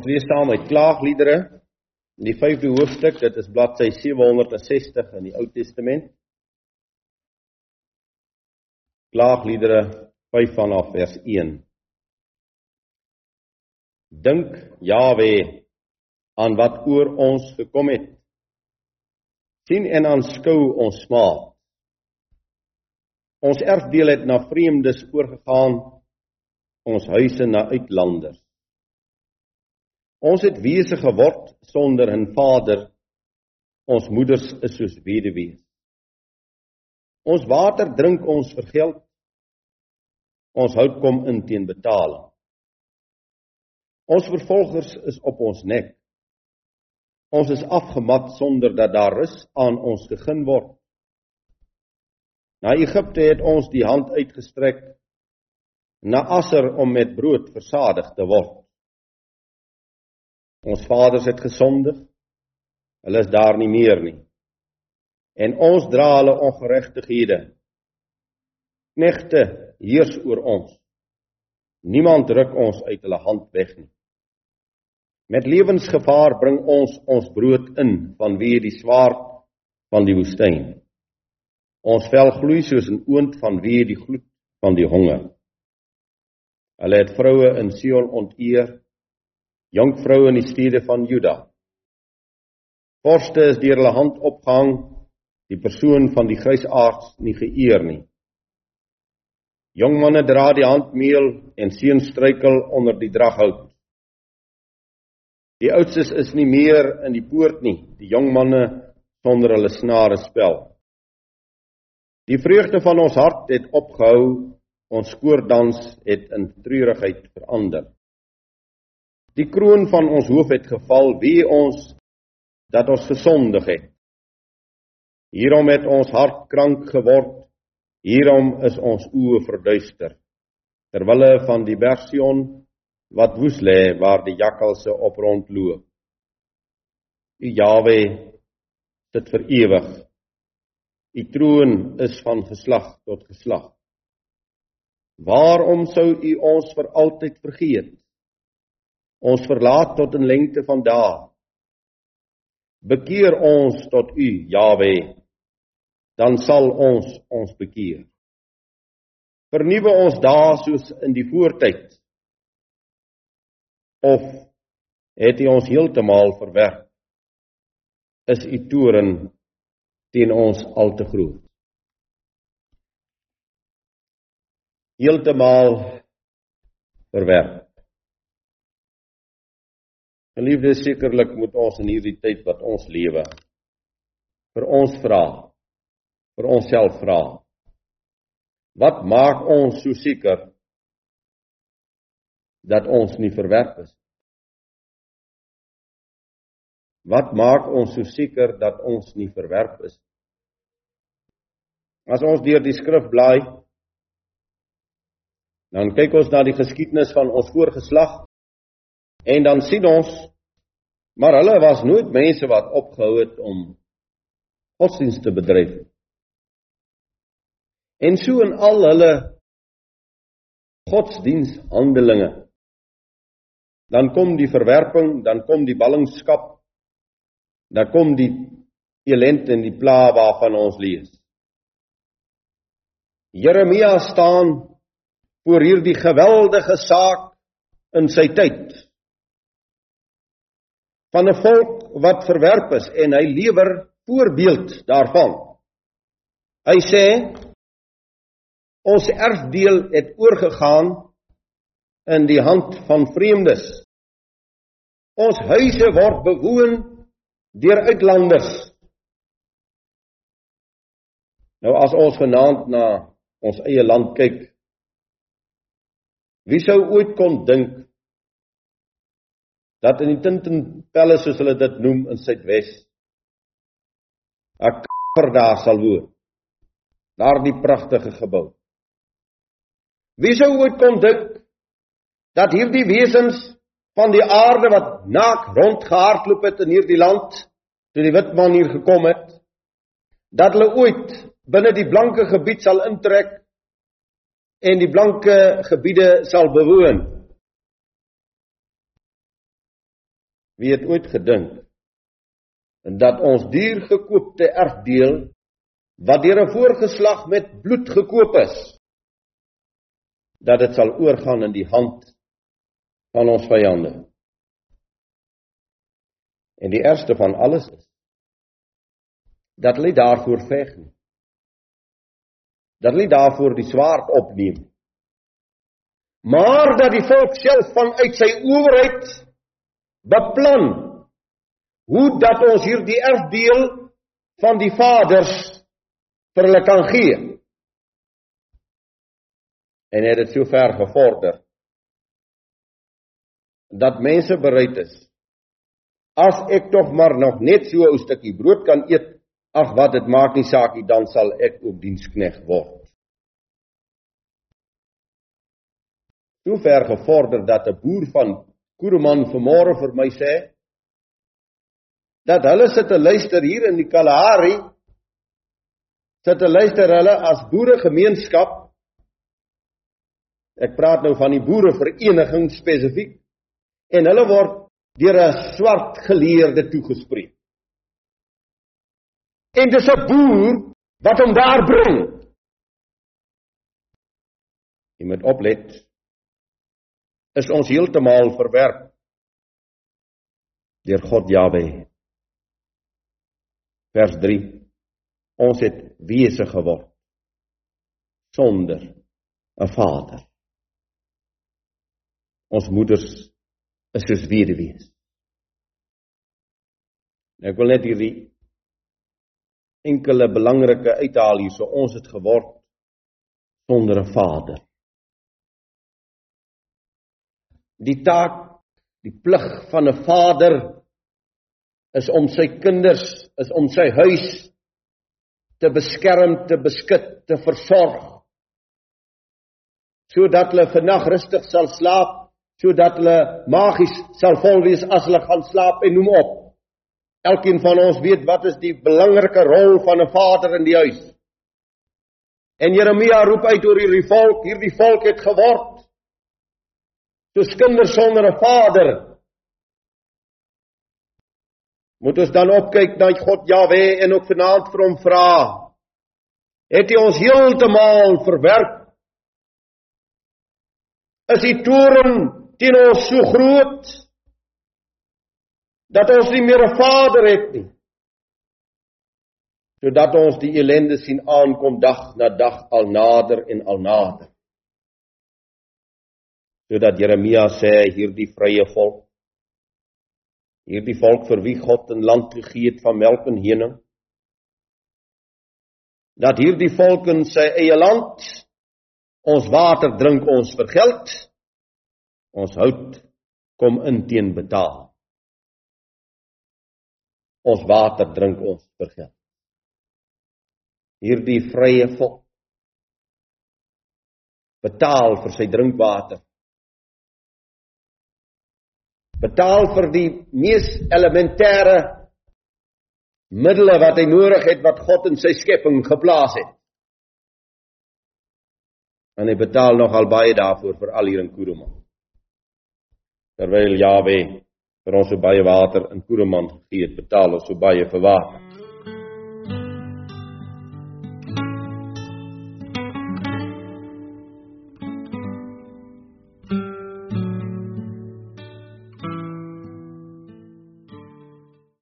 Ons lees saam uit Klaagliedere, die 5de hoofstuk, dit is bladsy 760 in die Ou Testament. Klaagliedere 5 vanaf vers 1. Dink Jawe aan wat oor ons gekom het. sien en aanskou ons smaak. Ons erfdeel het na vreemdes oorgegaan, ons huise na uitlanders. Ons het wese geword sonder 'n vader. Ons moeders is soos weduwees. Ons water drink ons vir geld. Ons hout kom in teen betaling. Ons vervolgers is op ons nek. Ons is afgemat sonder dat daar rus aan ons gegeen word. Na Egipte het ons die hand uitgestrek na Asser om met brood versadig te word. Ons vaders het gesondig. Hulle is daar nie meer nie. En ons dra hulle ongeregtighede. Knegte heers oor ons. Niemand ruk ons uit hulle hand weg nie. Met lewensgevaar bring ons ons brood in vanweë die swaard van die woestyn. Ons vel gloei soos 'n oond vanweë die gloed van die honger. Hulle het vroue in Sion onteer jonkvroue in die stede van Juda. Vorste is deur hulle hand opgehang, die persoon van die grysaards nie geëer nie. Jong manne dra die handmeel en seuns struikel onder die draghout. Die oudstes is nie meer in die poort nie, die jong manne sonder hulle snare spel. Die vreugde van ons hart het opgehou, ons koordans het in treurigheid verander. Die kroon van ons hoof het geval, wie ons dat ons gesondig het. Hierom het ons hart krank geword. Hierom is ons oë verduister. Terwille van die Bersion wat woes lê waar die jakkalse op rondloop. U Jawe sit vir ewig. U troon is van geslag tot geslag. Waarom sou u ons vir altyd vergeet? Ons verlaat tot in lengte van dae. Bekeer ons tot U, Jawe, dan sal ons ons bekeer. Vernuwe ons dae soos in die voortyd. Of het U ons heeltemal verwerp? Is U toren teen ons al te groot? Heeltemal verwerp. Geliefdes, sekerlik moet ons in hierdie tyd wat ons lewe vir ons vra, vir onsself vra. Wat maak ons so seker dat ons nie verwerp is? Wat maak ons so seker dat ons nie verwerp is? As ons deur die skrif blaai, dan kyk ons na die geskiedenis van ons voorgeslag En dan sien ons maar hulle was nooit mense wat opgehou het om godsdiens te bedryf. En so in al hulle godsdienshandelinge dan kom die verwerping, dan kom die ballingskap, dan kom die elend en die pla waarvan ons lees. Jeremia staan voor hierdie geweldige saak in sy tyd van 'n volk wat verwerp is en hy lewer voorbeeld daarvan. Hy sê ons erfdeel het oorgegaan in die hand van vreemdes. Ons huise word bewoon deur uitlanders. Nou as ons vanaand na ons eie land kyk, wie sou ooit kon dink dat in die Tintin Palace soos hulle dit noem in Suidwes 'n kaffer daar sal woon. Daardie pragtige gebou. Wie sou ooit kon dink dat hierdie wesens van die aarde wat naak rondgehardloop het in hierdie land toe die wit man hier gekom het dat hulle ooit binne die blanke gebied sal intrek en die blanke gebiede sal bewoon Wie het ooit gedink dat ons diergekoopte erfdeel wat deur 'n voorgeslag met bloed gekoop is, dat dit sal oorgaan in die hand van ons vyande. En die ergste van alles is dat hulle daarvoor veg nie. Dat hulle daarvoor die swaard opneem. Maar dat die volk self vanuit sy owerheid beplan hoe dat ons hierdie erfdeel van die vaders vir hulle kan gee. En het dit so ver gevorder dat mense bereid is as ek tog maar nog net so 'n stukkie brood kan eet, ag wat dit maak nie saak nie, dan sal ek ook dienskneg word. So ver gevorder dat 'n boer van Kuruman vanmôre vir my sê dat hulle sit te luister hier in die Kalahari sit te luister hulle as boere gemeenskap ek praat nou van die boere vereniging spesifiek en hulle word deur 'n swart geleerde toegespreek. En dis 'n boer wat hom daar bring. Jy moet oplet is ons heeltemal verwerp deur God Jahwe. Vers 3. Ons het wese geword sonder 'n vader. Ons moeders is soos weduwees. Ek wil net hierdie enkele belangrike uithaal hierso ons het geword sonder 'n vader die taak, die plig van 'n vader is om sy kinders, is om sy huis te beskerm, te beskik, te versorg. Sodat hulle vannag rustig sal slaap, sodat hulle magies sal vol wees as hulle gaan slaap en noem op. Elkeen van ons weet wat is die belangrike rol van 'n vader in die huis. En Jeremia roep uit oor hierdie volk, hierdie volk het geword soos kinders sonder 'n vader. Moet ons dan opkyk na God Jahwe en ook vanaand vir hom vra. Het hy ons heeltemal verwerp? Is die toorn teen ons so groot dat ons nie meer 'n vader het nie? Sodat ons die ellende sien aankom dag na dag al nader en al nader sodat Jeremia sê hierdie vrye volk hierdie volk vir wie God 'n land gegee het van melk en honing dat hierdie volk in sy eie land ons water drink ons vir geld ons hout kom in teen betaal. Ons water drink ons vir geld hierdie vrye volk betaal vir sy drinkwater betaal vir die mees elementêre middele wat hy nodig het wat God in sy skepping geplaas het. En hy betaal nogal baie daarvoor vir al hier in Kuruman. Terwyl Jawe vir ons so baie water in Kuruman gegee het, betaal ons so baie vir water.